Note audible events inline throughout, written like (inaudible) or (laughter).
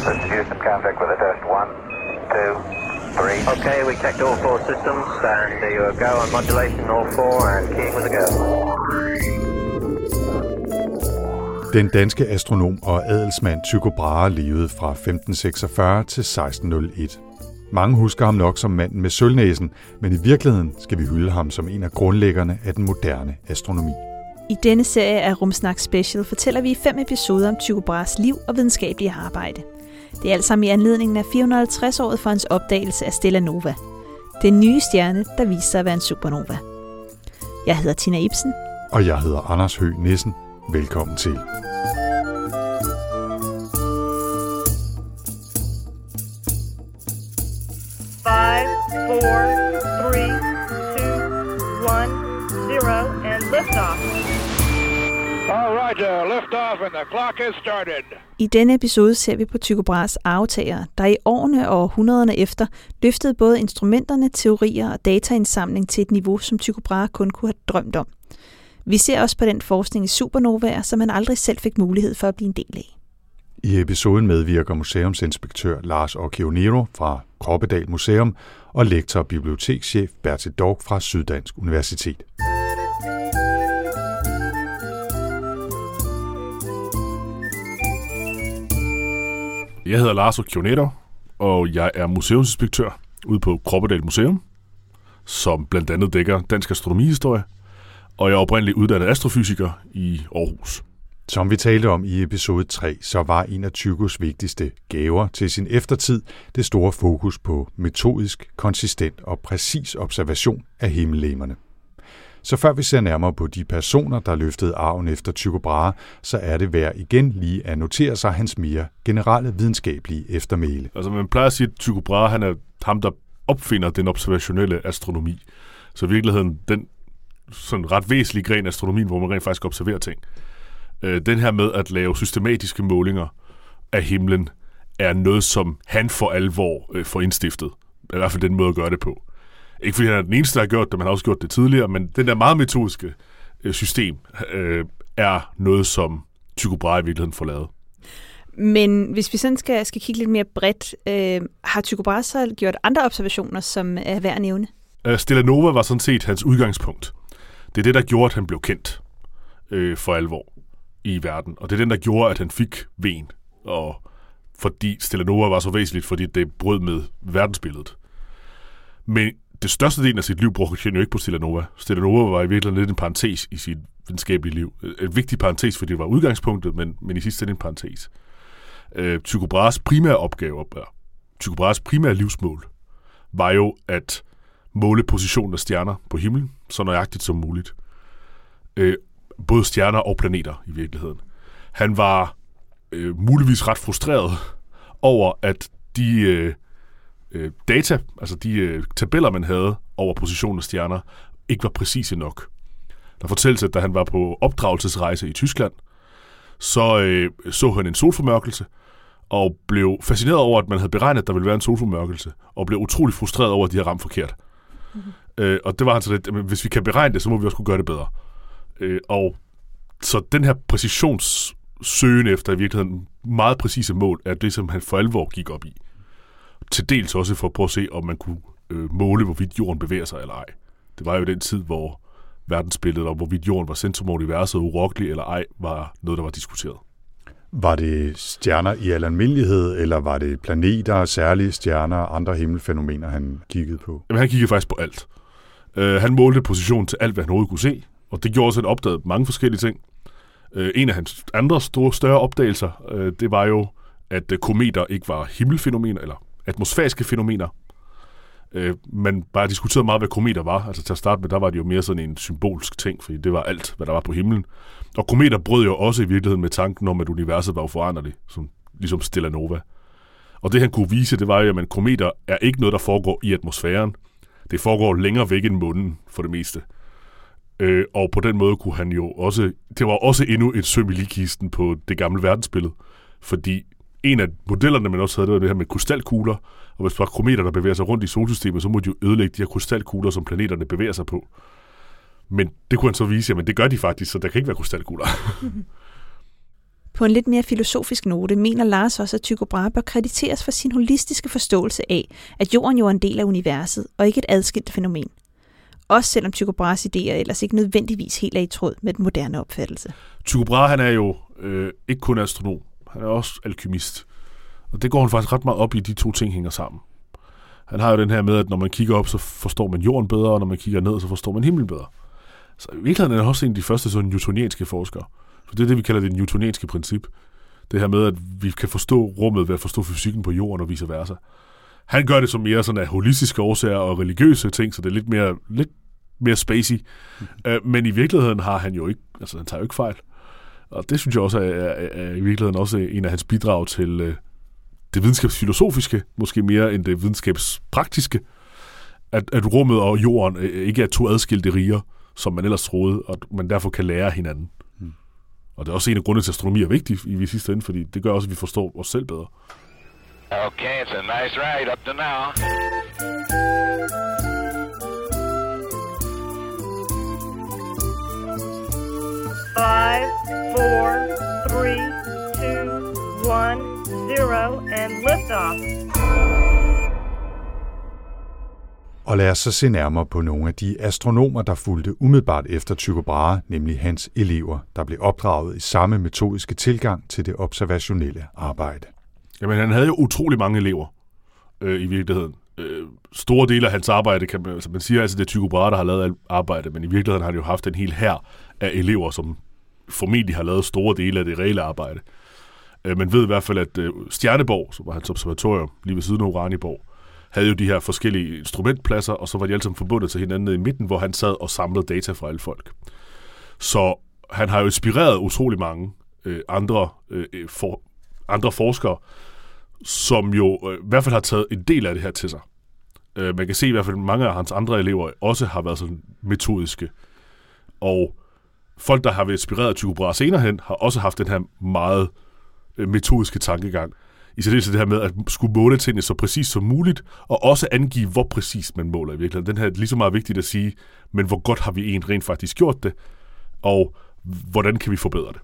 This is Houston, contact with a test. One, two, three. Okay, we checked all four systems, and there you go on modulation, all four, and keying with a go. Den danske astronom og adelsmand Tycho Brahe levede fra 1546 til 1601. Mange husker ham nok som manden med sølvnæsen, men i virkeligheden skal vi hylde ham som en af grundlæggerne af den moderne astronomi. I denne serie af Rumsnak Special fortæller vi i fem episoder om Tycho Brahes liv og videnskabelige arbejde. Det er alt sammen i anledningen af 450-året for hans opdagelse af Stella Nova. Den nye stjerne, der viser sig at være en supernova. Jeg hedder Tina Ibsen. Og jeg hedder Anders Høgh Nissen. Velkommen til. Five, four, three, two, one, zero, and liftoff. All right, uh, lift off, and the clock has started. I denne episode ser vi på Tycho Brahes arvtagere, der i årene og århundrederne efter løftede både instrumenterne, teorier og dataindsamling til et niveau, som Tycho Brahe kun kunne have drømt om. Vi ser også på den forskning i supernovaer, som han aldrig selv fik mulighed for at blive en del af. I episoden medvirker museumsinspektør Lars Occhionero fra Kroppedal Museum og lektor og bibliotekschef Bertil Dork fra Syddansk Universitet. Jeg hedder Lars Occhionero, og jeg er museumsinspektør ude på Kroppedal Museum, som blandt andet dækker dansk astronomihistorie, og jeg er oprindeligt uddannet astrofysiker i Aarhus. Som vi talte om i episode 3, så var en af Tykos vigtigste gaver til sin eftertid det store fokus på metodisk, konsistent og præcis observation af himmellemerne. Så før vi ser nærmere på de personer, der løftede arven efter Tycho Brahe, så er det værd igen lige at notere sig hans mere generelle videnskabelige eftermæle. Altså man plejer at sige, at Tycho Brahe han er ham, der opfinder den observationelle astronomi. Så i virkeligheden den sådan ret væsentlige gren af astronomien, hvor man rent faktisk observerer ting. Øh, den her med at lave systematiske målinger af himlen, er noget, som han for alvor øh, får indstiftet. I hvert fald den måde at gøre det på. Ikke fordi han er den eneste, der har gjort det, man har også gjort det tidligere, men den der meget metodiske øh, system øh, er noget, som Tycho Brahe i virkeligheden får lavet. Men hvis vi sådan skal, skal kigge lidt mere bredt, øh, har Tycho Brahe så gjort andre observationer, som er værd at nævne? Øh, Stella Nova var sådan set hans udgangspunkt. Det er det, der gjorde, at han blev kendt øh, for alvor i verden. Og det er den, der gjorde, at han fik ven. Og fordi Stella Nova var så væsentligt, fordi det brød med verdensbilledet. Men det største del af sit liv brugte han jo ikke på Stella Nova. Stella Nova var i virkeligheden lidt en parentes i sit videnskabelige liv. Øh, en vigtig parentes, fordi det var udgangspunktet, men, men i sidste ende en parentes. Øh, Tycho Brahes primære opgave, Tycho Brahes primære livsmål, var jo at måle positionen af stjerner på himlen, så nøjagtigt som muligt. Øh, både stjerner og planeter i virkeligheden. Han var øh, muligvis ret frustreret over, at de øh, øh, data, altså de øh, tabeller, man havde over positionen af stjerner, ikke var præcise nok. Der fortælles, at da han var på opdragelsesrejse i Tyskland, så øh, så han en solformørkelse, og blev fascineret over, at man havde beregnet, at der ville være en solformørkelse, og blev utrolig frustreret over, at de havde ramt forkert. Mm-hmm. Øh, og det var han så lidt, at hvis vi kan beregne det, så må vi også kunne gøre det bedre. Øh, og så den her præcisionssøgen efter i virkeligheden meget præcise mål, er det, som han for alvor gik op i. Til dels også for at prøve at se, om man kunne øh, måle, hvorvidt jorden bevæger sig eller ej. Det var jo den tid, hvor verdensbilledet om, hvorvidt jorden var centrum af universet urokkelig eller ej, var noget, der var diskuteret. Var det stjerner i al almindelighed, eller var det planeter, særlige stjerner og andre himmelfænomener, han kiggede på? Jamen, han kiggede faktisk på alt. Uh, han målte position til alt, hvad han overhovedet kunne se, og det gjorde også, at han opdagede mange forskellige ting. Uh, en af hans andre store, større opdagelser, uh, det var jo, at uh, kometer ikke var himmelfænomener, eller atmosfæriske fænomener. Øh, man bare diskuterede meget, hvad kometer var. Altså til at starte med, der var det jo mere sådan en symbolsk ting, fordi det var alt, hvad der var på himlen. Og kometer brød jo også i virkeligheden med tanken om, at universet var uforanderligt, som, ligesom Stella Nova. Og det han kunne vise, det var jo, at kometer er ikke noget, der foregår i atmosfæren. Det foregår længere væk end munden for det meste. Øh, og på den måde kunne han jo også... Det var også endnu et søm i ligkisten på det gamle verdensbillede. Fordi en af modellerne, man også havde, det var det her med krystalkugler. Og hvis der var kometer, der bevæger sig rundt i solsystemet, så må de jo ødelægge de her krystalkugler, som planeterne bevæger sig på. Men det kunne han så vise, at det gør de faktisk, så der kan ikke være krystalkugler. (laughs) På en lidt mere filosofisk note mener Lars også, at Tycho Brahe bør krediteres for sin holistiske forståelse af, at jorden jo er en del af universet og ikke et adskilt fænomen. Også selvom Tycho Brahes idéer ellers ikke nødvendigvis helt er i tråd med den moderne opfattelse. Tycho Brahe, han er jo øh, ikke kun astronom, han er også alkymist. Og det går han faktisk ret meget op i, de to ting hænger sammen. Han har jo den her med, at når man kigger op, så forstår man jorden bedre, og når man kigger ned, så forstår man himlen bedre. Så i virkeligheden er han også en af de første sådan newtonianske forskere. Så det er det, vi kalder det newtonianske princip. Det her med, at vi kan forstå rummet ved at forstå fysikken på jorden og vice versa. Han gør det som mere sådan af holistiske årsager og religiøse ting, så det er lidt mere, lidt mere spacey. Mm. Men i virkeligheden har han jo ikke, altså han tager jo ikke fejl. Og det synes jeg også er, er, er i virkeligheden også en af hans bidrag til øh, det videnskabsfilosofiske, måske mere end det videnskabspraktiske, at, at rummet og jorden øh, ikke er to adskilte riger, som man ellers troede, og man derfor kan lære hinanden. Mm. Og det er også en af grundene til, at astronomi er vigtig i sidste ende, fordi det gør også, at vi forstår os selv bedre. Okay, it's a nice ride up to now. Five, four, three, two, one, zero, and liftoff. Og lad os så se nærmere på nogle af de astronomer, der fulgte umiddelbart efter Tycho Brahe, nemlig hans elever, der blev opdraget i samme metodiske tilgang til det observationelle arbejde. Jamen, han havde jo utrolig mange elever øh, i virkeligheden. Øh, store dele af hans arbejde, kan man, altså man siger altså, det er Tycho Brahe, der har lavet arbejde, men i virkeligheden har han jo haft en hel her af elever, som formentlig har lavet store dele af det reelle arbejde. Øh, man ved i hvert fald, at øh, Stjerneborg, som var hans observatorium lige ved siden af Uraniborg, havde jo de her forskellige instrumentpladser, og så var de alle sammen forbundet til hinanden nede i midten, hvor han sad og samlede data fra alle folk. Så han har jo inspireret utrolig mange øh, andre, øh, for, andre forskere, som jo øh, i hvert fald har taget en del af det her til sig. Øh, man kan se i hvert fald, at mange af hans andre elever også har været sådan metodiske. Og folk, der har været inspireret af Tycho Brahe senere hen, har også haft den her meget øh, metodiske tankegang. I særdeleshed det her med at skulle måle tingene så præcis som muligt, og også angive, hvor præcist man måler i virkeligheden. Den her er lige så meget vigtigt at sige, men hvor godt har vi egentlig rent faktisk gjort det, og hvordan kan vi forbedre det.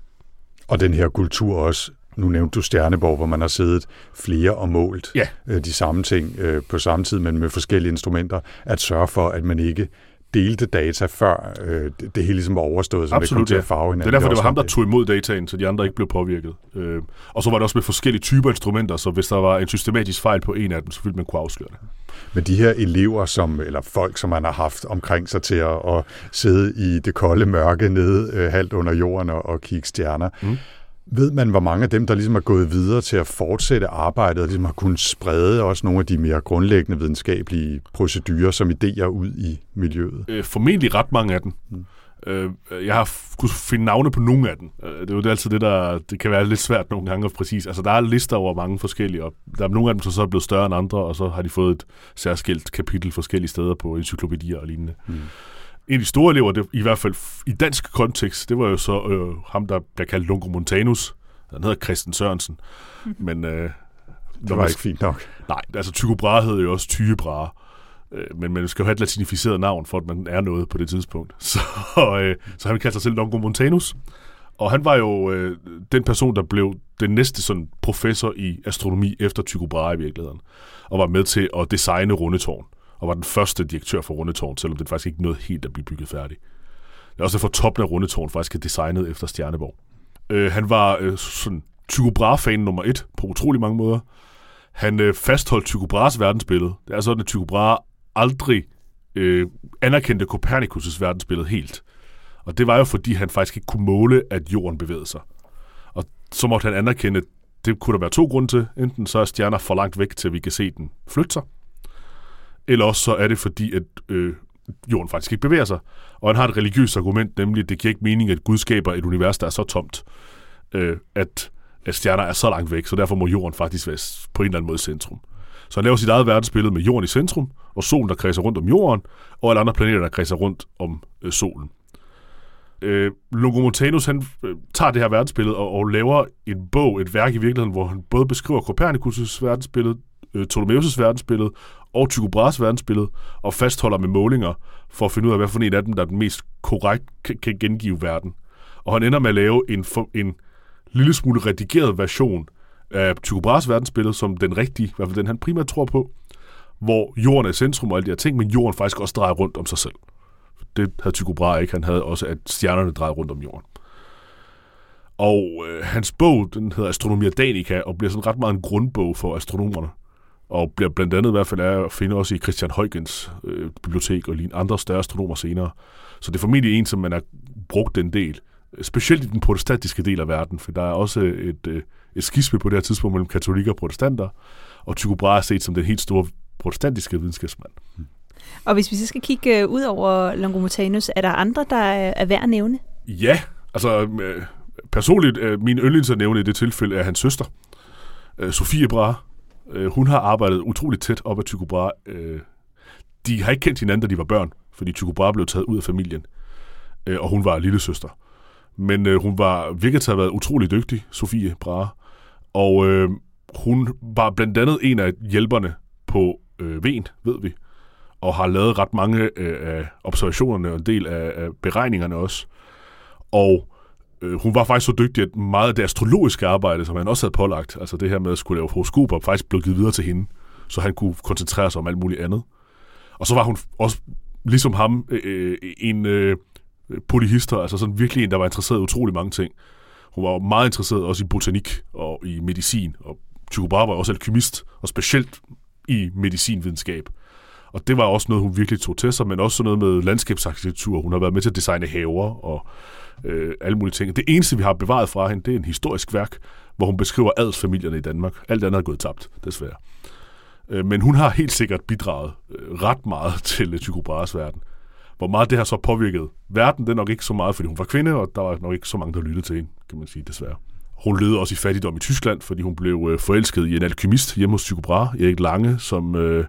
Og den her kultur også, nu nævnte du Stjerneborg, hvor man har siddet flere og målt Ja. øh, de samme ting øh, på samme tid, men med forskellige instrumenter, at sørge for, at man ikke delte data før øh, det, hele ligesom var overstået, så det kom til ja. at farve hinanden. Det er derfor, det var ham, der tog imod dataen, så de andre ikke blev påvirket. Øh, og så var det også med forskellige typer instrumenter, så hvis der var en systematisk fejl på en af dem, så ville man kunne afsløre det. Men de her elever, som, eller folk, som man har haft omkring sig til at, at sidde i det kolde mørke nede øh, halvt under jorden og, og kigge stjerner, mm. Ved man, hvor mange af dem, der ligesom er gået videre til at fortsætte arbejdet, og ligesom har kunnet sprede også nogle af de mere grundlæggende videnskabelige procedurer som idéer ud i miljøet? Øh, formentlig ret mange af dem. Mm. Øh, jeg har kunnet finde navne på nogle af dem. Øh, det er jo det altid det, der det kan være lidt svært nogle gange præcis. Altså, der er lister over mange forskellige, og der er nogle af dem, som så er blevet større end andre, og så har de fået et særskilt kapitel forskellige steder på encyklopædier og lignende. Mm. En af de store elever, det, i hvert fald i dansk kontekst, det var jo så øh, ham, der bliver kaldt Lungo Montanus. Han hedder Christian Sørensen. Men øh, Det var ikke fint nok. Nej, altså Tycho Brahe hed jo også Tyge Brahe. Øh, Men man skal jo have et latinificeret navn, for at man er noget på det tidspunkt. (laughs) Så, øh, så han kaldte sig selv Longo Montanus. Og han var jo øh, den person, der blev den næste sådan, professor i astronomi efter Tycho Brahe i virkeligheden. Og var med til at designe Rundetårn. Og var den første direktør for Rundetårn, selvom det faktisk ikke nåede helt at blive bygget færdigt. Det er også derfor toppen af Rundetårn faktisk er designet efter Stjerneborg. Øh, han var øh, sådan Tycho Brahe-fan nummer et på utrolig mange måder. Han øh, fastholdt Tycho Brahes verdensbillede. Det er sådan, at Tycho Brahe aldrig øh, anerkendte Copernicus' verdensbillede helt. Og det var jo, fordi han faktisk ikke kunne måle, at jorden bevægede sig. Og så måtte han anerkende, det kunne der være to grunde til. Enten så er stjerner for langt væk, til vi kan se den flytte sig. Eller også så er det fordi, at øh, jorden faktisk ikke bevæger sig. Og han har et religiøst argument, nemlig, at det giver ikke mening, at Gud skaber et univers, der er så tomt, øh, at, at stjerner er så langt væk, så derfor må jorden faktisk være på en eller anden måde i centrum. Så han laver sit eget verdensbillede med jorden i centrum, og solen, der kredser rundt om jorden, og alle andre planeter, der kredser rundt om øh, solen. Øh, Longomontanus, han øh, tager det her verdensbillede og, og laver en bog, et værk i virkeligheden, hvor han både beskriver Copernicus' verdensbillede, øh, Ptolemæus' verdensbillede og Tycho Brahes verdensbillede, og fastholder med målinger for at finde ud af, hvad for en af dem, der er den mest korrekt kan, gengive verden. Og han ender med at lave en, for, en lille smule redigeret version af Tycho Brahes verdensbillede, som den rigtige, i hvert fald den han primært tror på, hvor jorden er centrum og alle de her ting, men jorden faktisk også drejer rundt om sig selv. Det havde Tycho Brahe ikke. Han havde også, at stjernerne drejede rundt om jorden. Og øh, hans bog, den hedder Astronomia Danica, og bliver sådan ret meget en grundbog for astronomerne. Og bliver blandt andet i hvert fald er at finde også i Christian Huygens øh, bibliotek og lige andre større astronomer senere. Så det er formentlig en, som man har brugt den del. Specielt i den protestantiske del af verden, for der er også et, øh, et skisme på det her tidspunkt mellem katolikker og protestanter, og Tycho Brahe er set som den helt store protestantiske videnskabsmand. Og hvis vi så skal kigge øh, ud over Longomontanus, er der andre, der er er værd at nævne? Ja, altså øh, personligt, øh, min yndlings at nævne i det tilfælde er hans søster, øh, Sofie Brahe. Øh, hun har arbejdet utroligt tæt op ad Tycho Brahe. Øh, de har ikke kendt hinanden, da de var børn, fordi Tycho Brahe blev taget ud af familien, øh, og hun var lille søster. Men øh, hun var virkelig til at have været utrolig dygtig, Sofie Brahe. Og øh, hun var blandt andet en af hjælperne på øh, Ven, ved vi, og har lavet ret mange øh, af observationerne og en del af, af beregningerne også. Og øh, hun var faktisk så dygtig, at meget af det astrologiske arbejde, som han også havde pålagt, altså det her med at skulle lave horoskoper, faktisk blev givet videre til hende, så han kunne koncentrere sig om alt muligt andet. Og så var hun også, ligesom ham, øh, øh en øh, polyhister, altså sådan virkelig en, der var interesseret i utrolig mange ting. Hun var meget interesseret også i botanik og i medicin, og Tycho Brahe var også alkymist, og specielt i medicinvidenskab. Og det var også noget, hun virkelig tog til sig, men også sådan noget med landskabsarkitektur. Hun har været med til at designe haver og øh, alle mulige ting. Det eneste, vi har bevaret fra hende, det er en historisk værk, hvor hun beskriver adelsfamilierne i Danmark. Alt andet er gået tabt, desværre. Øh, men hun har helt sikkert bidraget øh, ret meget (laughs) til øh, Tycho Brahes verden. Hvor meget det har så påvirket verden, det er nok ikke så meget, fordi hun var kvinde, og der var nok ikke så mange, der lyttede til hende, kan man sige, desværre. Hun levede også i fattigdom i Tyskland, fordi hun blev øh, forelsket i en alkymist hjemme hos Tycho Brahe, Erik Lange, som øh,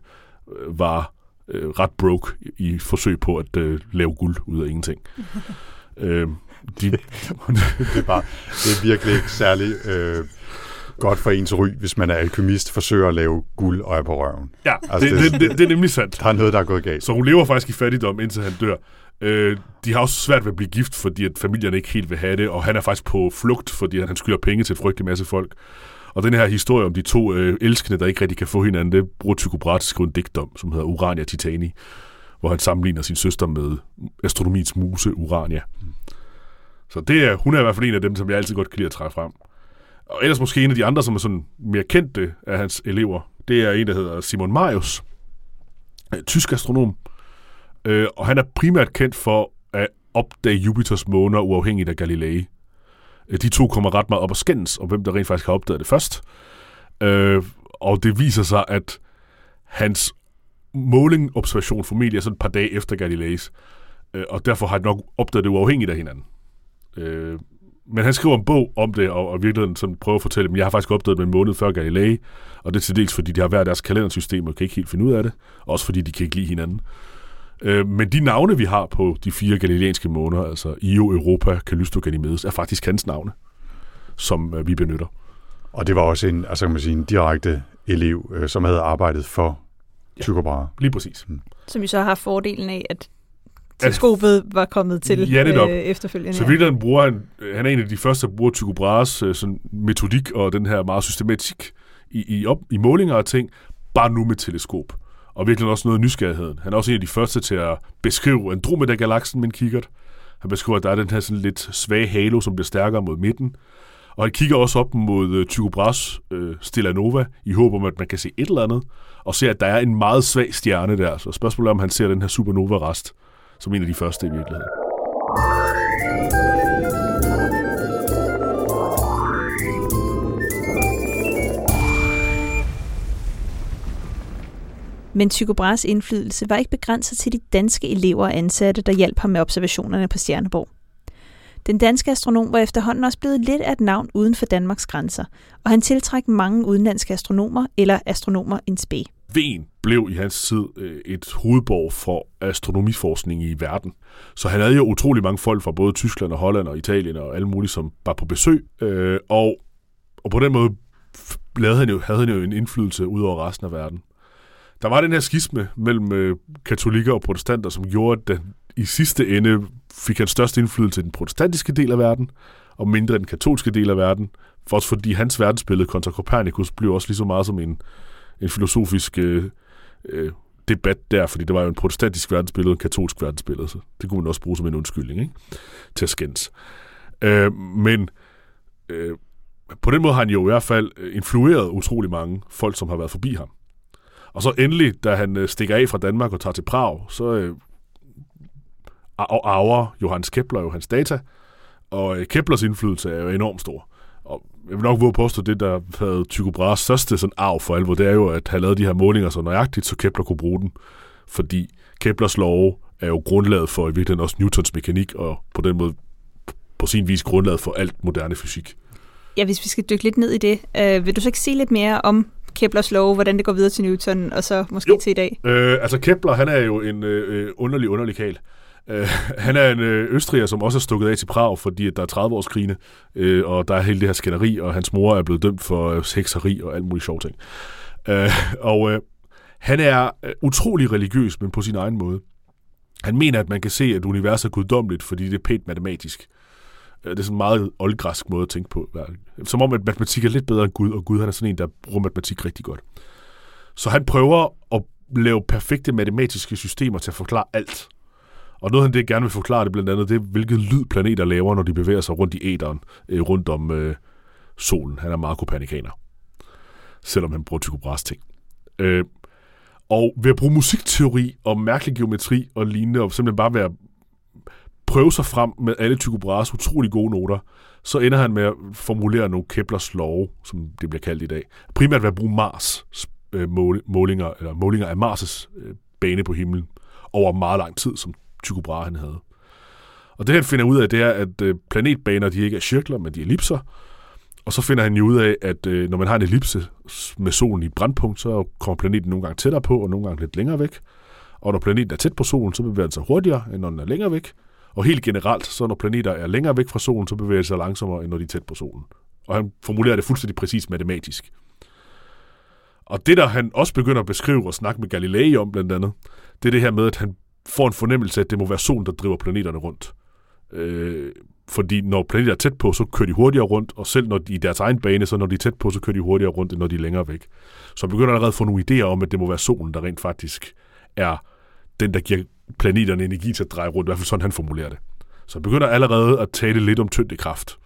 øh, var øh, ret broke i, forsøg på at øh, lave guld ud af ingenting. (laughs) øh, de, det, er bare, det er virkelig ikke særlig øh, godt for ens ry, hvis man er alkymist, forsøger at lave guld og er på røven. ja, Altså, det, det- det, det, er nemlig sandt. Der er noget, der er gået galt. Så hun lever faktisk i fattigdom, indtil han dør. Øh, de har også svært ved at blive gift, fordi at familierne ikke helt vil have det, og han er faktisk på flugt, fordi han skylder penge til en frygtelig masse folk. Og den her historie om de to øh, elskende, der ikke rigtig kan få hinanden, det bruger Tycho Brahe til at skrive en digt om, som hedder Urania Titani, hvor han sammenligner sin søster med astronomiens muse Urania. Så det er, hun er i hvert fald en af dem, som jeg altid godt kan lide at trække frem. Og ellers måske en af de andre, som er sådan mere kendte af hans elever, det er en, der hedder Simon Marius, øh, tysk astronom, Øh, og han er primært kendt for at opdage Jupiters måner uafhængigt af Galilei. Øh, de to kommer ret meget op og skændes om, hvem der rent faktisk har opdaget det først. Øh, og det viser sig, at hans målingobservation formentlig er sådan et par dage efter Galileis. Øh, og derfor har han nok opdaget det uafhængigt af hinanden. Øh, men han skriver en bog om det, og, og virkeligheden sådan prøver at fortælle, at jeg har faktisk opdaget det en måned før Galilei, og det er til dels, fordi de har hver deres kalendersystem og kan ikke helt finde ud af det, også fordi de kan ikke lide hinanden. Øh, men de navne, vi har på de fire galileanske måneder, altså Io, Europa, Callisto, Ganymedes, er faktisk hans navne, som øh, vi benytter. Og det var også en, altså kan man sige, en direkte elev, øh, som havde arbejdet for Tycho Brahe. Lige præcis. Som jo så har fordelen af, at teleskopet var kommet til Ja, øh, efterfølgende. Så virkeligheden bruger han, han er en af de første, der bruger Tycho Brahes øh, sådan metodik og den her meget systematik i, i, op, i målinger og ting, bare nu med teleskop. Og virkelig også noget af nysgerrigheden. Han er også en af de første til at beskrive Andromeda-galaksen med en kikkert. Han beskriver, at der er den her sådan lidt svage halo, som bliver stærkere mod midten. Og han kigger også op mod øh, Tycho Brahes øh, Stella Nova, i håb om, at man kan se et eller andet, og ser, at der er en meget svag stjerne der. Så spørgsmålet er, om han ser den her supernova-rest, som en af de første i virkeligheden. Men Tycho Brahes indflydelse var ikke begrænset til de danske elever og ansatte, der hjalp ham med observationerne på Stjerneborg. Den danske astronom var efterhånden også blevet lidt af et navn uden for Danmarks grænser, og han tiltræk mange udenlandske astronomer eller astronomer in spe. Ven blev i hans tid øh, et hovedborg for astronomiforskning i verden. Så han havde jo utrolig mange folk fra både Tyskland og Holland og Italien og alle mulige, som var på besøg. Øh, og, og på den måde lavede han jo, havde han jo en indflydelse ud over resten af verden. Der var den her skisme mellem øh, katolikker og protestanter, som gjorde, at den, i sidste ende fik han størst indflydelse i den protestantiske del af verden, og mindre i den katolske del af verden. For også fordi hans verdensbillede kontra Copernicus blev også lige så meget som en, en filosofisk øh, øh, debat der, fordi det var jo en protestantisk verdensbillede og en katolsk verdensbillede, så det kunne man også bruge som en undskyldning ikke? til at skændes. Øh, men øh, på den måde har han jo i hvert fald øh, influeret utrolig mange folk, som har været forbi ham. Og så endelig, da han øh, stikker af fra Danmark og tager til Prag, så øh, arver Johannes Kepler jo hans data, og øh, Keplers indflydelse er jo enormt stor. Og jeg vil nok våge påstå, det der havde Tycho Brahes største sådan arv for alvor, det er jo, at han lavede de her målinger så nøjagtigt, så Kepler kunne bruge dem. Fordi Keplers love er jo grundlaget for i virkeligheden også Newtons mekanik, og på den måde på sin vis grundlaget for alt moderne fysik. Ja, hvis vi skal dykke lidt ned i det, øh, vil du så ikke sige lidt mere om Keplers lov, hvordan det går videre til Newton, og så måske jo. til i dag? Øh, altså Kepler, han er jo en øh, underlig, underlig kal. Øh, han er en øh, østriger, som også er stukket af til Prag, fordi at der er 30 års krigene, øh, og der er hele det her skænderi, og hans mor er blevet dømt for øh, hekseri og alt muligt sjovt ting. Øh, og øh, han er øh, utrolig religiøs, men på sin egen måde. Han mener, at man kan se, at universet er guddommeligt, fordi det er pænt matematisk. Øh, det er sådan en meget oldgræsk måde at tænke på. Som om, at matematik er lidt bedre end Gud, og Gud han er sådan en, der bruger matematik rigtig godt. Så han prøver at lave perfekte matematiske systemer til at forklare alt. Og noget, han det gerne vil forklare, det blandt andet, det er, hvilket lyd planeter laver, når de bevæger sig rundt i æderen, øh, rundt om øh, solen. Han er meget kopernikaner. Selvom han bruger Tycho Brahes ting. Øh, og ved at bruge musikteori og mærkelig geometri og lignende, og simpelthen bare være prøve sig frem med alle Tycho Brahes utrolig gode noter, så ender han med at formulere nogle Keplers love, som det bliver kaldt i dag. Primært ved at bruge Mars øh, målinger, eller målinger af Mars' øh, bane på himlen over meget lang tid, som Tycho Brahe han havde. Og det han finder ud af, det er, at øh, planetbaner de ikke er cirkler, men de er ellipser. Og så finder han jo ud af, at øh, når man har en ellipse med solen i brandpunkt, så kommer planeten nogle gange tættere på, og nogle gange lidt længere væk. Og når planeten er tæt på solen, så bevæger den sig hurtigere, end når den er længere væk. Og helt generelt, så når planeter er længere væk fra solen, så bevæger de sig langsommere, end når de er tæt på solen. Og han formulerer det fuldstændig præcis matematisk. Og det, der han også begynder at beskrive og snakke med Galilei om blandt andet, det er det her med, at han får en fornemmelse af, at det må være solen, der driver planeterne rundt. Øh, fordi når planeter er tæt på, så kører de hurtigere rundt, og selv når de i deres egen bane, så når de er tæt på, så kører de hurtigere rundt, end når de er længere væk. Så han begynder allerede at få nogle idéer om, at det må være solen, der rent faktisk er den, der giver planeterne energi til at dreje rundt. I hvert fald sådan, han formulerer det. Så han begynder allerede at tale lidt om tyngdekraft.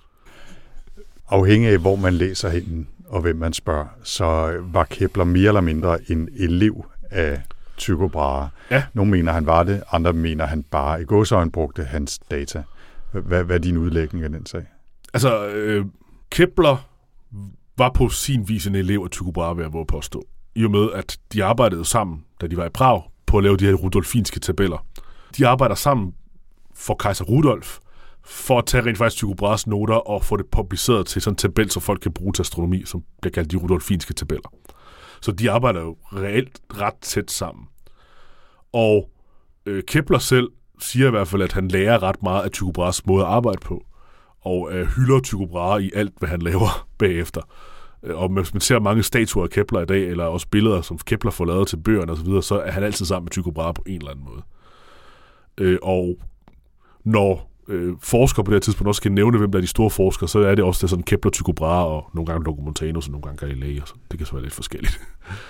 Afhængig af, hvor man læser hen og hvem man spørger, så var Kepler mere eller mindre en elev af Tycho Brahe. Ja. Nogle mener, han var det, andre mener, han bare i godsøjen brugte hans data. Hvad, hvad er din udlægning af den sag? Altså, øh, Kepler var på sin vis en elev af Tycho Brahe, vil jeg påstå. I og med, at de arbejdede sammen, da de var i Prag, på at lave de her rudolfinske tabeller. De arbejder sammen for kejser Rudolf, for at tage rent faktisk Tycho Brahes noter og få det publiceret til sådan en tabel, så folk kan bruge til astronomi, som bliver kaldt de rudolfinske tabeller. Så de arbejder jo reelt ret tæt sammen. Og øh, Kepler selv siger i hvert fald, at han lærer ret meget af Tycho Brahes måde at arbejde på, og øh, hylder Tycho Brahe i alt, hvad han laver (laughs) bagefter. Øh, og hvis man ser mange statuer af Kepler i dag, eller også billeder, som Kepler får lavet til bøgerne osv., så, så er han altid sammen med Tycho Brahe på en eller anden måde. Øh, og når øh, forskere på det her tidspunkt også kan nævne, hvem der er de store forskere, så er det også det sådan Kepler, Tycho Brahe og nogle gange Logomontanus og nogle gange Galilei. Og så. Det kan så være lidt forskelligt.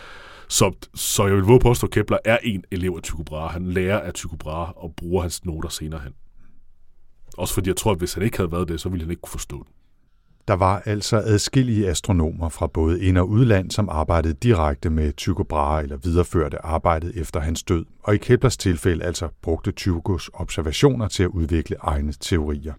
(laughs) så, så jeg vil våge påstå, at Kepler er en elev af Tycho Brahe. Han lærer af Tycho Brahe og bruger hans noter senere hen. Også fordi jeg tror, at hvis han ikke havde været det, så ville han ikke kunne forstå det. Der var altså adskillige astronomer fra både ind- og udland, som arbejdede direkte med Tycho Brahe eller videreførte arbejdet efter hans død, og i Keplers tilfælde altså brugte Tychos observationer til at udvikle egne teorier.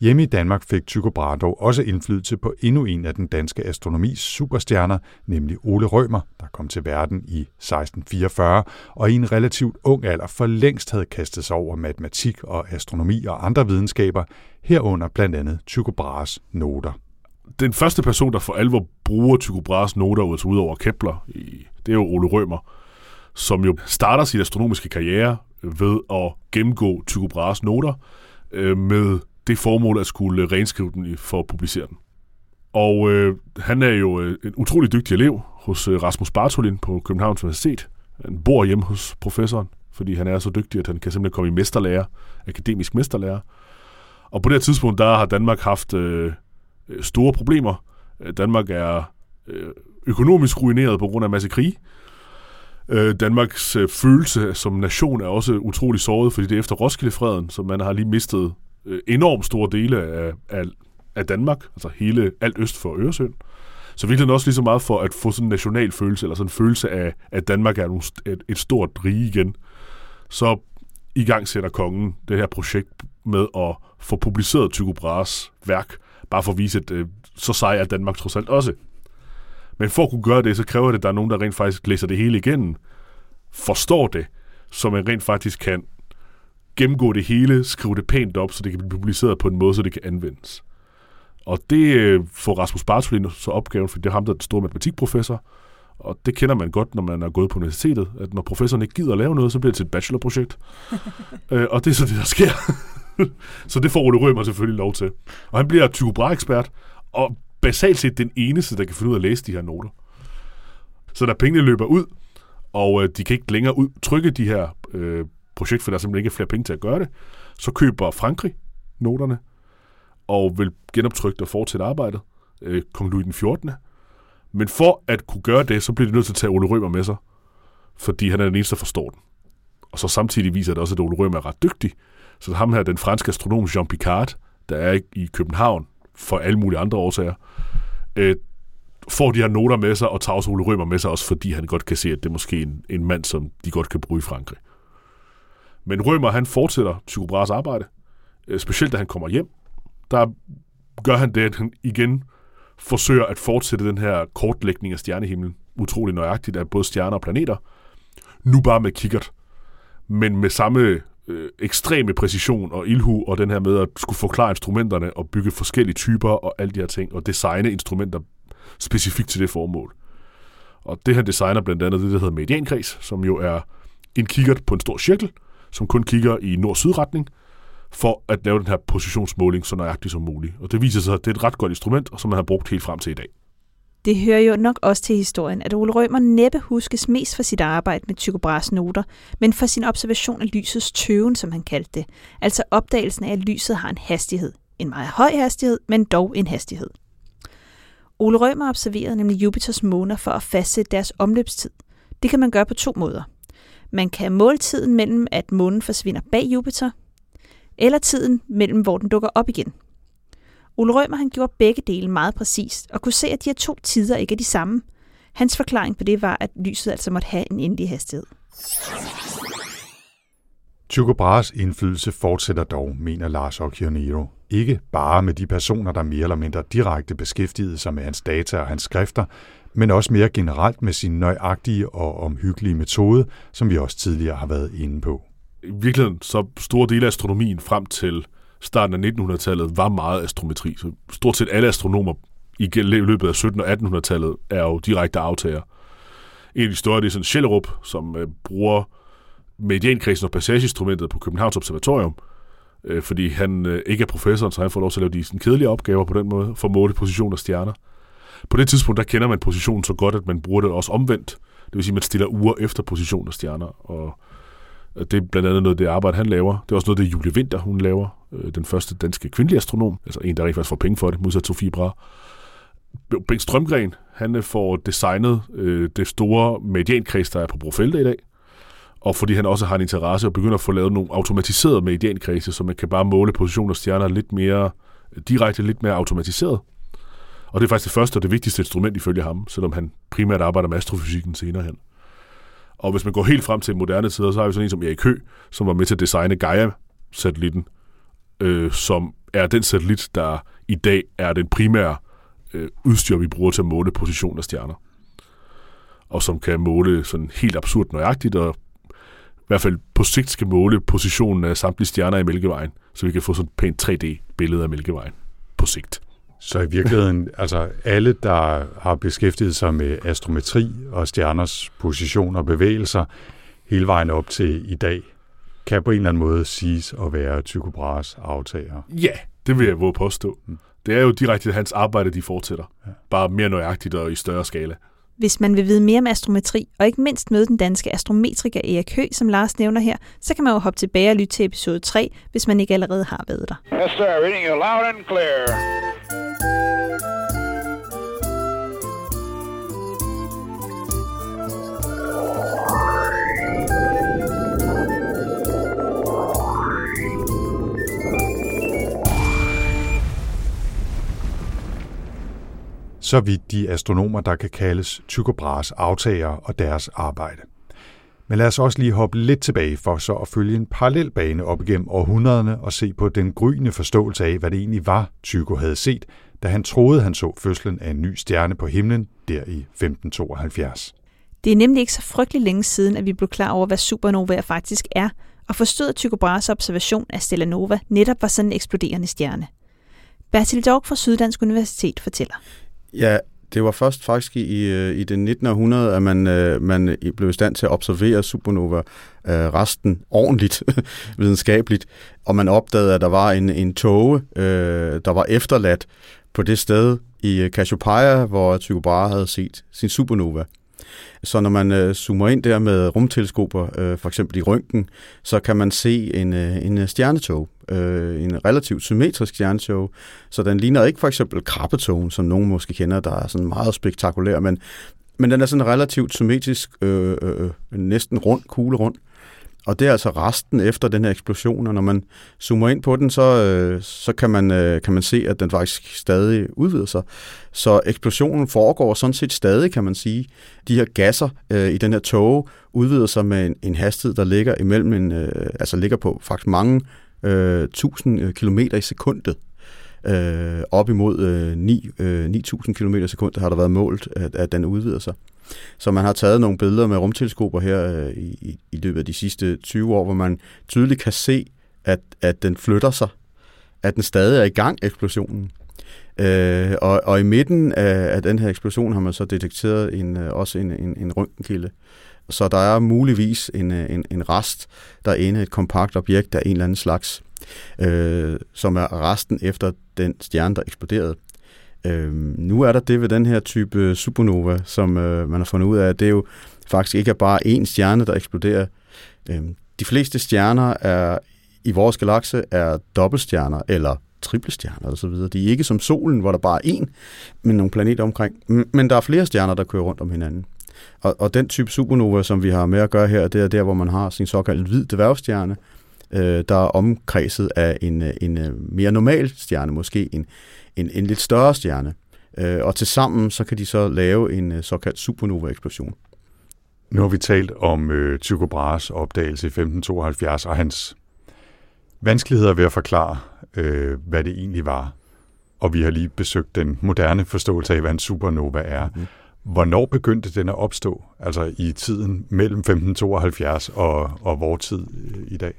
Hjemme i Danmark fik Tycho Brahe dog også indflydelse på endnu en af den danske astronomis superstjerner, nemlig Ole Rømer, der kom til verden i 1644 og i en relativt ung alder for længst havde kastet sig over matematik og astronomi og andre videnskaber, herunder blandt andet Tycho Brahes noter. Den første person, der for alvor bruger Tycho Brahes noter ud over Kepler, det er jo Ole Rømer, som jo starter sin astronomiske karriere ved at gennemgå Tycho Brahes noter øh, med det formål at skulle øh, renskrive den for at publicere den. Og øh, han er jo øh, en utrolig dygtig elev hos øh, Rasmus Bartolin på Københavns Universitet. Han bor hjemme hos professoren, fordi han er så dygtig, at han kan simpelthen komme i mesterlærer, akademisk mesterlærer. Og på det her tidspunkt, der har Danmark haft øh, øh store problemer. Øh, Danmark er øh, økonomisk ruineret på grund af en masse krig. Øh, Danmarks øh, følelse som nation er også utrolig såret, fordi det er efter Roskilde-freden, så man har lige mistet øh, enormt store dele af, af, af Danmark, altså hele alt øst for Øresund. Så virkelig også lige så meget for at få sådan en national følelse, eller sådan en følelse af, at Danmark er nogle, et, et stort rige igen. Så i gang sætter kongen det her projekt med at få publiceret Tycho Brahes værk, bare for at vise, at øh, så sej er Danmark trods alt også. Men for at kunne gøre det, så kræver det, at der er nogen, der rent faktisk læser det hele igennem, forstår det, så man rent faktisk kan gennemgå det hele, skrive det pænt op, så det kan blive publiceret på en måde, så det kan anvendes. Og det øh, får Rasmus Bartoli så opgaven, for det er ham, der er den store matematikprofessor, og det kender man godt, når man er gået på universitetet, at når professoren ikke gider at lave noget, så bliver det til et bachelorprojekt. (laughs) øh, og det er så det, der sker. (laughs) så det får Ole Rømer selvfølgelig lov til. Og han bliver Tycho Brahe-ekspert, og basalt set den eneste, der kan finde ud af at læse de her noter. Så da pengene løber ud, og øh, de kan ikke længere ud, trykke de her øh, projekt, for der er simpelthen ikke flere penge til at gøre det, så køber Frankrig noterne, og vil genoptrykke og fortsætte arbejdet. Øh, Kong Louis den 14. Men for at kunne gøre det, så bliver de nødt til at tage Ole Rømer med sig, fordi han er den eneste, der forstår den. Og så samtidig viser det også, at Ole Rømer er ret dygtig. Så ham her, den franske astronom Jean Picard, der er i København for alle mulige andre årsager, øh, får de her noter med sig, og tager også Ole Rømer med sig, også fordi han godt kan se, at det er måske en, en mand, som de godt kan bruge i Frankrig. Men Rømer, han fortsætter Tycho Brahes arbejde, øh, specielt da han kommer hjem. Der gør han det, at han igen forsøger at fortsætte den her kortlægning af stjernehimlen, utrolig nøjagtigt af både stjerner og planeter, nu bare med kikkert, men med samme øh, ekstreme præcision og ilhu, og den her med at skulle forklare instrumenterne og bygge forskellige typer og alle de her ting, og designe instrumenter specifikt til det formål. Og det her designer blandt andet det, der hedder mediankreds, som jo er en kikkert på en stor cirkel, som kun kigger i nord-syd-retning, for at lave den her positionsmåling så nøjagtigt som muligt. Og det viser sig, at det er et ret godt instrument, som man har brugt helt frem til i dag. Det hører jo nok også til historien, at Ole Rømer næppe huskes mest for sit arbejde med Tycho Brahes noter, men for sin observation af lysets tøven, som han kaldte det. Altså opdagelsen af, at lyset har en hastighed. En meget høj hastighed, men dog en hastighed. Ole Rømer observerede nemlig Jupiters måner for at fastsætte deres omløbstid. Det kan man gøre på to måder. Man kan måle tiden mellem, at månen forsvinder bag Jupiter, eller tiden mellem, hvor den dukker op igen. Ole Rømer han gjorde begge dele meget præcist, og kunne se, at de her to tider ikke er de samme. Hans forklaring på det var, at lyset altså måtte have en endelig hastighed. Tycho Brahes indflydelse fortsætter dog, mener Lars Occhionero. Ikke bare med de personer, der mere eller mindre direkte beskæftigede sig med hans data og hans skrifter, men også mere generelt med sin nøjagtige og omhyggelige metode, som vi også tidligere har været inde på. I virkeligheden, så store dele af astronomien frem til starten af 1900-tallet var meget astrometri. Så stort set alle astronomer i løbet af 1700- og 1800-tallet er jo direkte aftager. En af de større, det er sådan Schellerup, som øh, bruger mediankredsen og passageinstrumentet på Københavns Observatorium, øh, fordi han øh, ikke er professor, så han får lov til at lave de sådan, kedelige opgaver på den måde, for at måle position af stjerner. På det tidspunkt, der kender man positionen så godt, at man bruger det også omvendt. Det vil sige, at man stiller uger efter position af stjerner, og det er blandt andet noget det arbejde, han laver. Det er også noget, det Julie Winter, hun laver. Øh, den første danske kvindelige astronom. Altså en, der rent faktisk får penge for det, modsat Sofie Bra. Bengt Strømgren, han øh, får designet øh, det store mediankreds, der er på Brofelde i dag. Og fordi han også har en interesse og begynder at få lavet nogle automatiserede mediankredse, så man kan bare måle positioner af stjerner lidt mere direkte, lidt mere automatiseret. Og det er faktisk det første og det vigtigste instrument ifølge ham, selvom han primært arbejder med astrofysikken senere hen. Og hvis man går helt frem til moderne tider, så har vi sådan en som Erik Hø, som var med til at designe Gaia-satellitten, øh, som er den satellit, der i dag er den primære øh, udstyr, vi bruger til at måle positioner af stjerner. Og som kan måle sådan helt absurd nøjagtigt, og hvert fald på sigt skal måle positionen af samtlige stjerner i Mælkevejen, så vi kan få sådan et pænt 3D-billede af Mælkevejen på sigt. Så i virkeligheden, altså alle, der har beskæftiget sig med astrometri og stjerners position og bevægelser hele vejen op til i dag, kan på en eller anden måde siges at være Tycho Brahes aftager. Ja, det vil jeg våge påstå. Mm. Det er jo direkte hans arbejde, de fortsætter. Bare mere nøjagtigt og i større skala. Hvis man vil vide mere om astrometri, og ikke mindst møde den danske astrometriker Erik Høgh, som Lars nævner her, så kan man jo hoppe tilbage og lytte til episode 3, hvis man ikke allerede har været der. Yes, sir. Reading you loud and clear. Så vidt de astronomer, der kan kaldes Tycho Brahes aftagere og deres arbejde. Men lad os også lige hoppe lidt tilbage for så at følge en parallel bane op igennem århundrederne og se på den gryende forståelse af, hvad det egentlig var, Tycho havde set, da han troede, han så fødslen af en ny stjerne på himlen der i 1572. Det er nemlig ikke så frygtelig længe siden, at vi blev klar over, hvad supernovaer faktisk er, og forstod, at Tycho Brahes observation af Stella Nova netop var sådan en eksploderende stjerne. Bertil Dork fra Syddansk Universitet fortæller. Ja, det var først faktisk i, øh, i det 19. århundrede, at man, øh, man blev i stand til at observere supernova øh, resten ordentligt, (laughs) videnskabeligt, og man opdagede, at der var en, en tåge, øh, der var efterladt på det sted i Cassiopeia, hvor Tycho Brahe havde set sin supernova. Så når man øh, zoomer ind der med rumteleskoper, øh, for eksempel i røntgen, så kan man se en, øh, en stjernetog, øh, en relativt symmetrisk stjerneshow, Så den ligner ikke for eksempel krabbetogen, som nogen måske kender, der er sådan meget spektakulær, men, men den er sådan relativt symmetrisk, øh, øh, øh, næsten rund, kugle rund. Og det er altså resten efter den her eksplosion, og når man zoomer ind på den, så, øh, så kan, man, øh, kan man se, at den faktisk stadig udvider sig. Så eksplosionen foregår sådan set stadig, kan man sige. De her gasser øh, i den her tåge udvider sig med en, en hastighed, der ligger imellem en, øh, altså ligger på faktisk mange øh, 1000 øh, km i sekundet. Øh, op imod øh, 9, øh, 9.000 km i sekundet har der været målt, at, at den udvider sig. Så man har taget nogle billeder med rumteleskoper her øh, i, i løbet af de sidste 20 år, hvor man tydeligt kan se, at, at den flytter sig, at den stadig er i gang, eksplosionen. Øh, og, og i midten af, af den her eksplosion har man så detekteret en, øh, også en, en, en røntgenkilde. Så der er muligvis en, øh, en, en rest, der et kompakt objekt af en eller anden slags, øh, som er resten efter den stjerne, der eksploderede. Øh, nu er der det ved den her type supernova, som øh, man har fundet ud af, at det jo faktisk ikke er bare én stjerne, der eksploderer. Øh, de fleste stjerner er i vores galakse er dobbeltstjerner eller triplestjerner og så videre. De er ikke som solen, hvor der bare er én, men nogle planeter omkring. Men der er flere stjerner, der kører rundt om hinanden. Og, og den type supernova, som vi har med at gøre her, det er der, hvor man har sin såkaldte hvid dværgstjerne, øh, der er omkredset af en, en øh, mere normal stjerne, måske en, en, en lidt større stjerne. Øh, og til sammen så kan de så lave en øh, såkaldt supernova-eksplosion. Nu har vi talt om øh, Tycho Brahes opdagelse i 1572 og hans vanskeligheder ved at forklare, øh, hvad det egentlig var. Og vi har lige besøgt den moderne forståelse af, hvad en supernova er. Mm. Hvornår begyndte den at opstå, altså i tiden mellem 1572 og, og vores tid øh, i dag?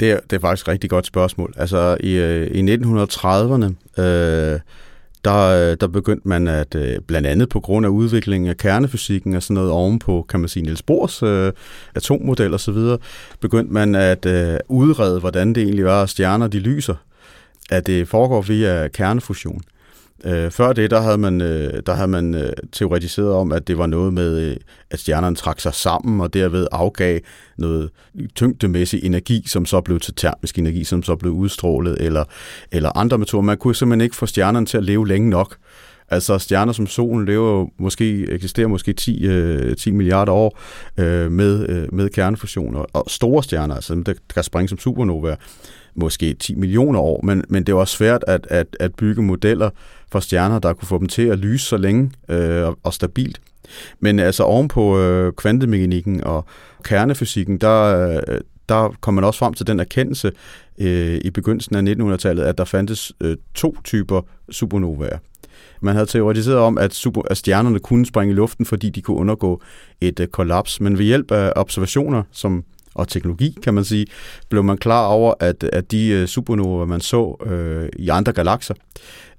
Det er, det er faktisk et rigtig godt spørgsmål. Altså i, øh, i 1930'erne, øh, der, øh, der begyndte man at, blandt andet på grund af udviklingen af kernefysikken og sådan noget ovenpå, kan man sige, Niels Bohrs øh, atommodel og så videre, begyndte man at øh, udrede, hvordan det egentlig var, at stjerner de lyser, at det foregår via kernefusion. Øh, før det, der havde man, øh, der havde man øh, teoretiseret om, at det var noget med, øh, at stjernerne trak sig sammen, og derved afgav noget tyngdemæssig energi, som så blev til termisk energi, som så blev udstrålet, eller, eller andre metoder. Man kunne simpelthen ikke få stjernerne til at leve længe nok. Altså stjerner som solen lever måske, eksisterer måske 10, øh, 10 milliarder år øh, med, øh, med kernefusion, og, og store stjerner, altså der kan springe som supernovaer, måske 10 millioner år, men, men det var svært at, at, at bygge modeller for stjerner, der kunne få dem til at lyse så længe øh, og, og stabilt. Men altså ovenpå øh, kvantemekanikken og kernefysikken, der, øh, der kom man også frem til den erkendelse øh, i begyndelsen af 1900-tallet, at der fandtes øh, to typer supernovaer. Man havde teoretiseret om, at, super, at stjernerne kunne springe i luften, fordi de kunne undergå et øh, kollaps, men ved hjælp af observationer, som og teknologi, kan man sige, blev man klar over, at, at de øh, supernovaer, man så øh, i andre galakser,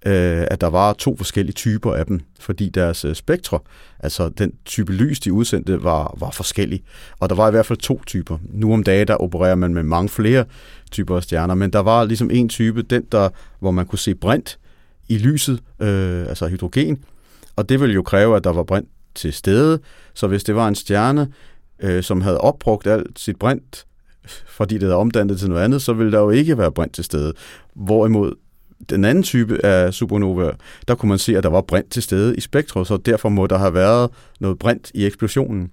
øh, at der var to forskellige typer af dem, fordi deres øh, spektre, altså den type lys, de udsendte, var, var forskellig. Og der var i hvert fald to typer. Nu om dagen, der opererer man med mange flere typer af stjerner, men der var ligesom en type, den der, hvor man kunne se brint i lyset, øh, altså hydrogen, og det ville jo kræve, at der var brint til stede. Så hvis det var en stjerne, øh, som havde opbrugt alt sit brint, fordi det havde omdannet til noget andet, så ville der jo ikke være brint til stede. Hvorimod den anden type af supernova, der kunne man se, at der var brint til stede i spektret, så derfor må der have været noget brint i eksplosionen.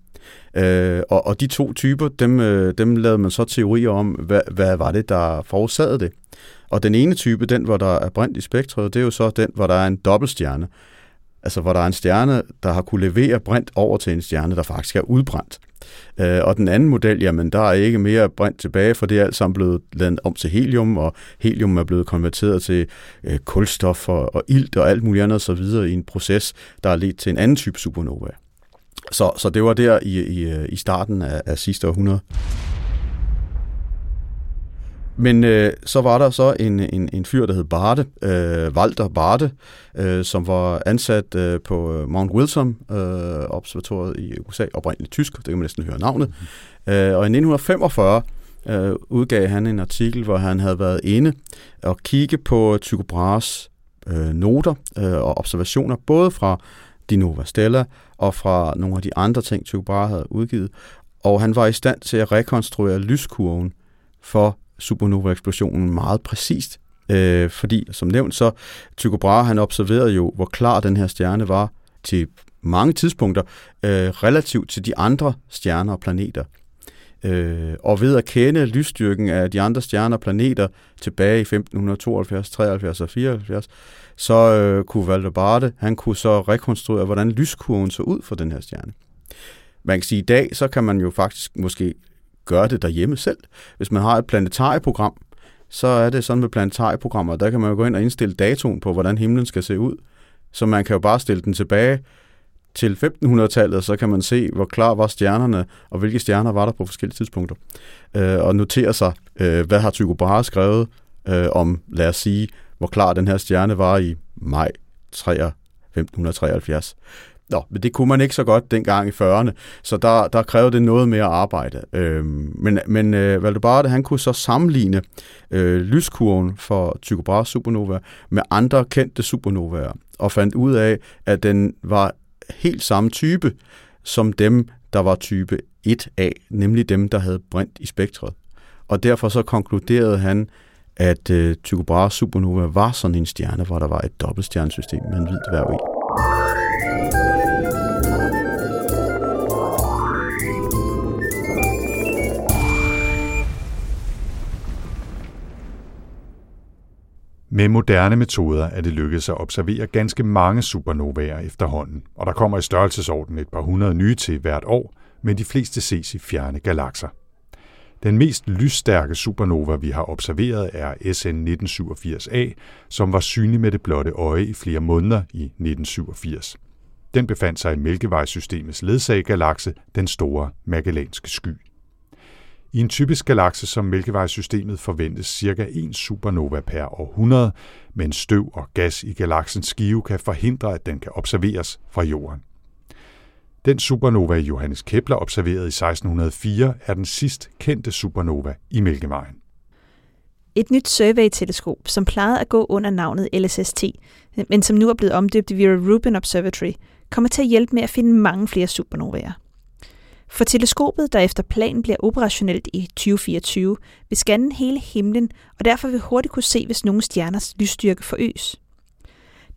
Øh, og, og de to typer, dem, øh, dem lavede man så teorier om, hvad, hvad var det, der forårsagede det. Og den ene type, den hvor der er brint i spektret, det er jo så den, hvor der er en dobbeltstjerne. Altså hvor der er en stjerne, der har kunne levere brint over til en stjerne, der faktisk er udbrændt. Øh, og den anden model, jamen der er ikke mere brint tilbage, for det er alt sammen blevet landet om til helium, og helium er blevet konverteret til øh, kulstof og, og ilt og alt muligt andet så videre i en proces, der er ledt til en anden type supernova. Så, så det var der i, i, øh, i starten af, af sidste århundrede. Men øh, så var der så en, en, en fyr, der hed Barte, øh, Walter Barte, øh, som var ansat øh, på øh, Mount Wilson øh, observatoriet i USA, oprindeligt tysk, det kan man næsten høre navnet. Mm. Øh, og i 1945 øh, udgav han en artikel, hvor han havde været inde og kigge på Tycho Brahes øh, noter øh, og observationer, både fra de Nova Stella og fra nogle af de andre ting, Tycho Brahe havde udgivet. Og han var i stand til at rekonstruere lyskurven for supernova-eksplosionen meget præcist. Øh, fordi, som nævnt, så Tycho Brahe, han observerede jo, hvor klar den her stjerne var til mange tidspunkter, øh, relativt til de andre stjerner og planeter. Øh, og ved at kende lysstyrken af de andre stjerner og planeter tilbage i 1572, 73 og 74, så øh, kunne Walter han kunne så rekonstruere, hvordan lyskurven så ud for den her stjerne. Man kan sige, at i dag, så kan man jo faktisk måske gøre det derhjemme selv. Hvis man har et planetarieprogram, så er det sådan med planetarieprogrammer, der kan man jo gå ind og indstille datoen på, hvordan himlen skal se ud. Så man kan jo bare stille den tilbage til 1500-tallet, så kan man se, hvor klar var stjernerne, og hvilke stjerner var der på forskellige tidspunkter. Øh, og notere sig, øh, hvad har Tycho Brahe skrevet øh, om, lad os sige, hvor klar den her stjerne var i maj 1573. Nå, men det kunne man ikke så godt dengang i 40'erne, så der, der krævede det noget mere arbejde. Øh, men men øh, Valdebarte, han kunne så sammenligne øh, lyskurven for Tycho Brahes supernova med andre kendte supernovaer, og fandt ud af, at den var helt samme type som dem, der var type 1A, nemlig dem, der havde brint i spektret. Og derfor så konkluderede han, at øh, Tycho Brahes supernova var sådan en stjerne, hvor der var et dobbeltstjernesystem med en hvid dværg i. Med moderne metoder er det lykkedes at observere ganske mange supernovaer efterhånden, og der kommer i størrelsesorden et par hundrede nye til hvert år, men de fleste ses i fjerne galakser. Den mest lysstærke supernova, vi har observeret, er SN 1987A, som var synlig med det blotte øje i flere måneder i 1987. Den befandt sig i Mælkevejsystemets ledsagergalakse, den store Magellanske sky. I en typisk galakse som Mælkevejssystemet forventes cirka en supernova per århundrede, men støv og gas i galaksens skive kan forhindre, at den kan observeres fra Jorden. Den supernova, Johannes Kepler observerede i 1604, er den sidst kendte supernova i Mælkevejen. Et nyt survey-teleskop, som plejede at gå under navnet LSST, men som nu er blevet omdøbt i Vera Rubin Observatory, kommer til at hjælpe med at finde mange flere supernovaer. For teleskopet, der efter planen bliver operationelt i 2024, vil scanne hele himlen, og derfor vil hurtigt kunne se, hvis nogle stjerners lysstyrke forøges.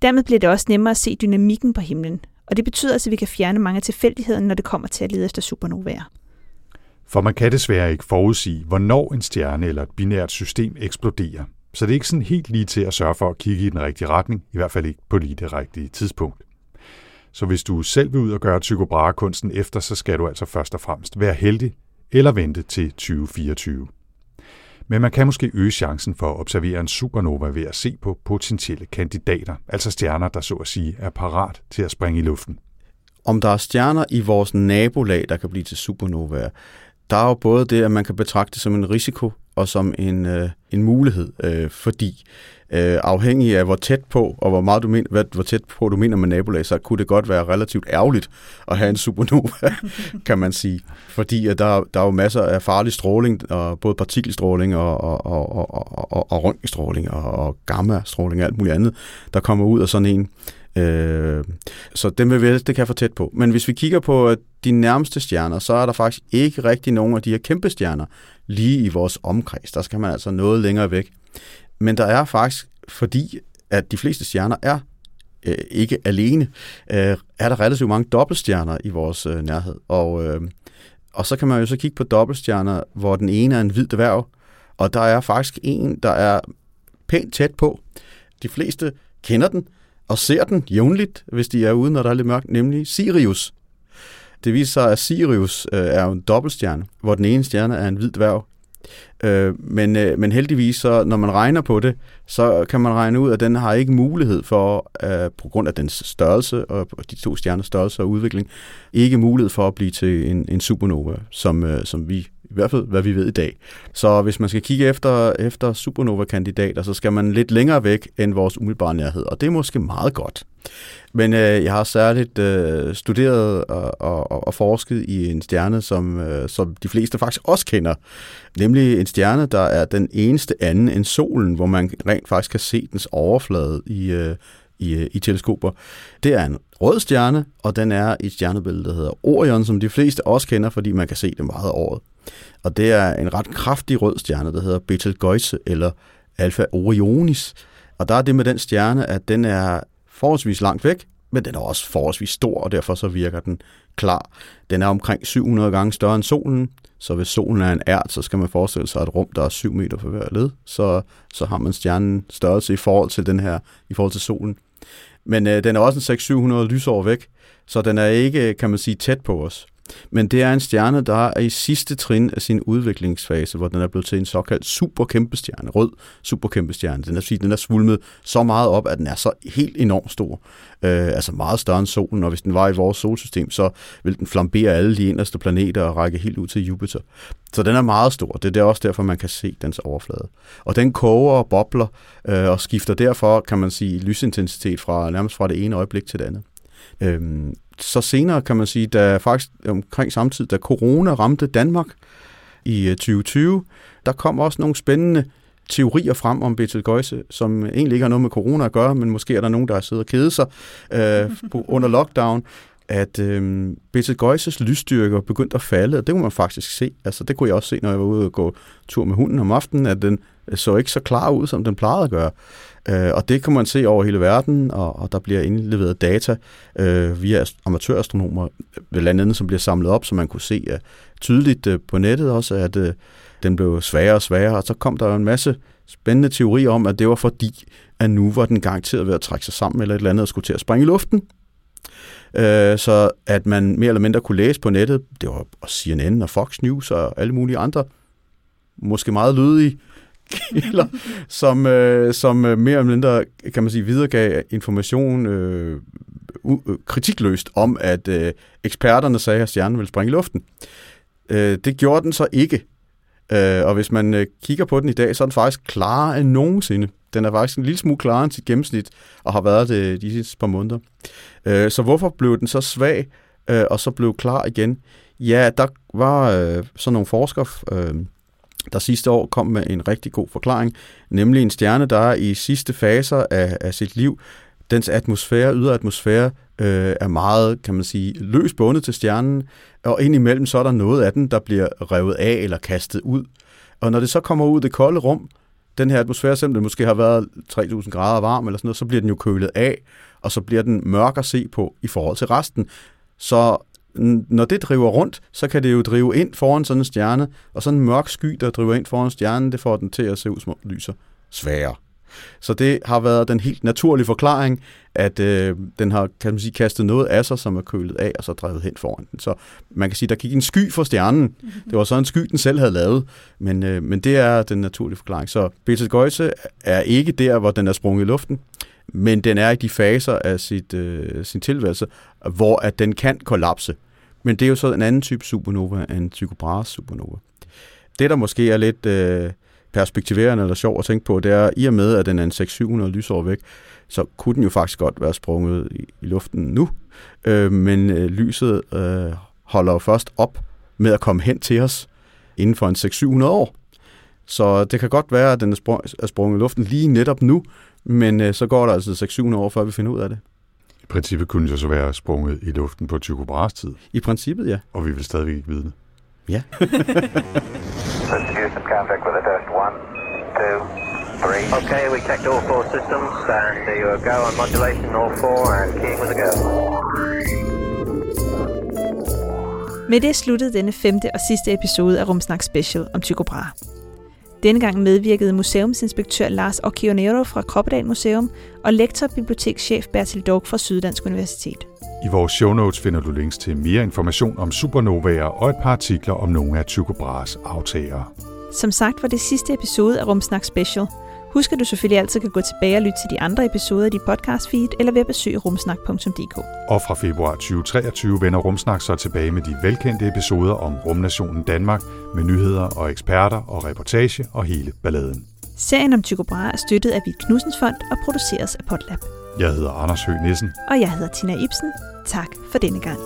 Dermed bliver det også nemmere at se dynamikken på himlen, og det betyder altså, at vi kan fjerne mange tilfældigheder, når det kommer til at lede efter supernovaer. For man kan desværre ikke forudsige, hvornår en stjerne eller et binært system eksploderer. Så det er ikke sådan helt lige til at sørge for at kigge i den rigtige retning, i hvert fald ikke på lige det rigtige tidspunkt. Så hvis du selv vil ud og gøre Tycho Brahe-kunsten efter, så skal du altså først og fremmest være heldig eller vente til 2024. Men man kan måske øge chancen for at observere en supernova ved at se på potentielle kandidater, altså stjerner, der så at sige er parat til at springe i luften. Om der er stjerner i vores nabolag, der kan blive til supernovaer, der er jo både det, at man kan betragte det som en risiko og som en, øh, en mulighed, øh, fordi øh, afhængig af hvor tæt på, og hvor meget du mener, hvad, hvor tæt på du mener med nabolag, så kunne det godt være relativt ærgerligt at have en supernova, (laughs) kan man sige. Fordi at der, der er jo masser af farlig stråling, og både partikelstråling og, og, og, og, og, og røntgenstråling og, og gamma-stråling og alt muligt andet, der kommer ud af sådan en. Øh, så den vil vi, det kan jeg få tæt på. Men hvis vi kigger på de nærmeste stjerner, så er der faktisk ikke rigtig nogen af de her kæmpe stjerner lige i vores omkreds. Der skal man altså noget længere væk. Men der er faktisk, fordi at de fleste stjerner er øh, ikke alene, øh, er der relativt mange dobbeltstjerner i vores øh, nærhed. Og, øh, og så kan man jo så kigge på dobbeltstjerner, hvor den ene er en hvid dværg, og der er faktisk en, der er pænt tæt på. De fleste kender den og ser den jævnligt, hvis de er ude, når der er lidt mørkt, nemlig Sirius. Det viser sig, at Sirius øh, er en dobbeltstjerne, hvor den ene stjerne er en hvid dværg. Øh, men, øh, men heldigvis, så, når man regner på det, så kan man regne ud, at den har ikke mulighed for, øh, på grund af dens størrelse og de to stjerners størrelse og udvikling, ikke mulighed for at blive til en, en supernova, som, øh, som vi hvert fald hvad vi ved i dag. Så hvis man skal kigge efter, efter supernova-kandidater, så skal man lidt længere væk end vores umiddelbare nærhed, og det er måske meget godt. Men øh, jeg har særligt øh, studeret og, og, og forsket i en stjerne, som, øh, som de fleste faktisk også kender. Nemlig en stjerne, der er den eneste anden end solen, hvor man rent faktisk kan se dens overflade i, øh, i, øh, i teleskoper. Det er en rød stjerne, og den er i et stjernebillede, der hedder Orion, som de fleste også kender, fordi man kan se det meget af året. Og det er en ret kraftig rød stjerne, der hedder Betelgeuse eller Alpha Orionis. Og der er det med den stjerne, at den er forholdsvis langt væk, men den er også forholdsvis stor, og derfor så virker den klar. Den er omkring 700 gange større end solen, så hvis solen er en ært, så skal man forestille sig et rum, der er 7 meter for hver led, så, så har man stjernen størrelse i forhold til den her, i forhold til solen. Men øh, den er også en 600-700 lysår væk, så den er ikke, kan man sige, tæt på os. Men det er en stjerne, der er i sidste trin af sin udviklingsfase, hvor den er blevet til en såkaldt superkæmpestjerne, rød superkæmpestjerne. Den er, den er svulmet så meget op, at den er så helt enormt stor. Øh, altså meget større end solen, og hvis den var i vores solsystem, så ville den flambere alle de inderste planeter og række helt ud til Jupiter. Så den er meget stor. Det er også derfor, man kan se dens overflade. Og den koger og bobler øh, og skifter derfor, kan man sige, lysintensitet fra nærmest fra det ene øjeblik til det andet. Øhm, så senere kan man sige, da faktisk omkring samtidig, da corona ramte Danmark i 2020, øh, der kom også nogle spændende teorier frem om Betelgeuse, som egentlig ikke har noget med corona at gøre, men måske er der nogen, der har siddet og kedet sig øh, (laughs) under lockdown, at øh, Betelgeuses lysstyrke begyndte at falde, og det kunne man faktisk se. Altså, det kunne jeg også se, når jeg var ude og gå tur med hunden om aftenen, at den så ikke så klar ud, som den plejede at gøre. Øh, og det kan man se over hele verden, og, og der bliver indleveret data øh, via amatørastronomer, blandt andet, som bliver samlet op, så man kunne se uh, tydeligt uh, på nettet også, at uh, den blev sværere og sværere, og så kom der jo en masse spændende teorier om, at det var fordi, at nu var den garanteret ved at trække sig sammen eller et eller andet og skulle til at springe i luften. Øh, så at man mere eller mindre kunne læse på nettet, det var CNN og Fox News og alle mulige andre, måske meget lydige (laughs) kilder, som, øh, som øh, mere eller mindre, kan man sige, videregav information øh, u- øh, kritikløst om, at øh, eksperterne sagde, at stjernen ville springe i luften. Øh, det gjorde den så ikke. Øh, og hvis man øh, kigger på den i dag, så er den faktisk klarere end nogensinde. Den er faktisk en lille smule klarere end sit gennemsnit, og har været det øh, de sidste par måneder. Øh, så hvorfor blev den så svag, øh, og så blev klar igen? Ja, der var øh, sådan nogle forskere, øh, der sidste år kom med en rigtig god forklaring, nemlig en stjerne, der er i sidste faser af, af sit liv. Dens atmosfære, ydre atmosfære, øh, er meget, kan man sige, løs bundet til stjernen, og indimellem så er der noget af den, der bliver revet af eller kastet ud. Og når det så kommer ud i det kolde rum, den her atmosfære, selvom det måske har været 3000 grader varm eller sådan noget, så bliver den jo kølet af, og så bliver den mørk at se på i forhold til resten. Så når det driver rundt, så kan det jo drive ind foran sådan en stjerne, og sådan en mørk sky, der driver ind foran stjernen, det får den til at se ud som om lyser sværere. Så det har været den helt naturlige forklaring, at øh, den har kan man sige, kastet noget af sig, som er kølet af, og så drevet hen foran den. Så man kan sige, der gik en sky for stjernen. Mm-hmm. Det var så en sky, den selv havde lavet, men, øh, men det er den naturlige forklaring. Så Betelgeuse er ikke der, hvor den er sprunget i luften, men den er i de faser af sit, øh, sin tilværelse, hvor at den kan kollapse. Men det er jo så en anden type supernova end Tycho Brahes supernova. Det, der måske er lidt øh, perspektiverende eller sjov at tænke på, det er, i og med, at den er en 600-700 lysår væk, så kunne den jo faktisk godt være sprunget i, i luften nu. Øh, men øh, lyset øh, holder jo først op med at komme hen til os inden for en 600-700 år. Så det kan godt være, at den er, sprung, er sprunget i luften lige netop nu, men øh, så går der altså 600 år, før vi finder ud af det. I princippet kunne det jo så være sprunget i luften på Tycho Brahes tid, I princippet, ja. og vi vil stadigvæk ikke vide det. Ja. (laughs) Okay, we checked all four systems and there you go on modulation all four and keying with a go. Med det sluttede denne femte og sidste episode af Rumsnak Special om Tycho Brahe. Denne gang medvirkede museumsinspektør Lars Occhionero fra Kroppedal Museum og lektor bibliotekschef Bertil Dork fra Syddansk Universitet. I vores show notes finder du links til mere information om supernovaer og et par artikler om nogle af Tycho Brahes aftagere. Som sagt var det sidste episode af Rumsnak Special. Husk, at du selvfølgelig altid kan gå tilbage og lytte til de andre episoder i dit podcast feed, eller ved at besøge rumsnak.dk. Og fra februar 2023 vender Rumsnak så tilbage med de velkendte episoder om rumnationen Danmark med nyheder og eksperter og reportage og hele balladen. Serien om Tycho Brahe er støttet af Vild Knudsens Fond og produceres af Potlab. Jeg hedder Anders Høgh Nissen. Og jeg hedder Tina Ibsen. Tak for denne gang.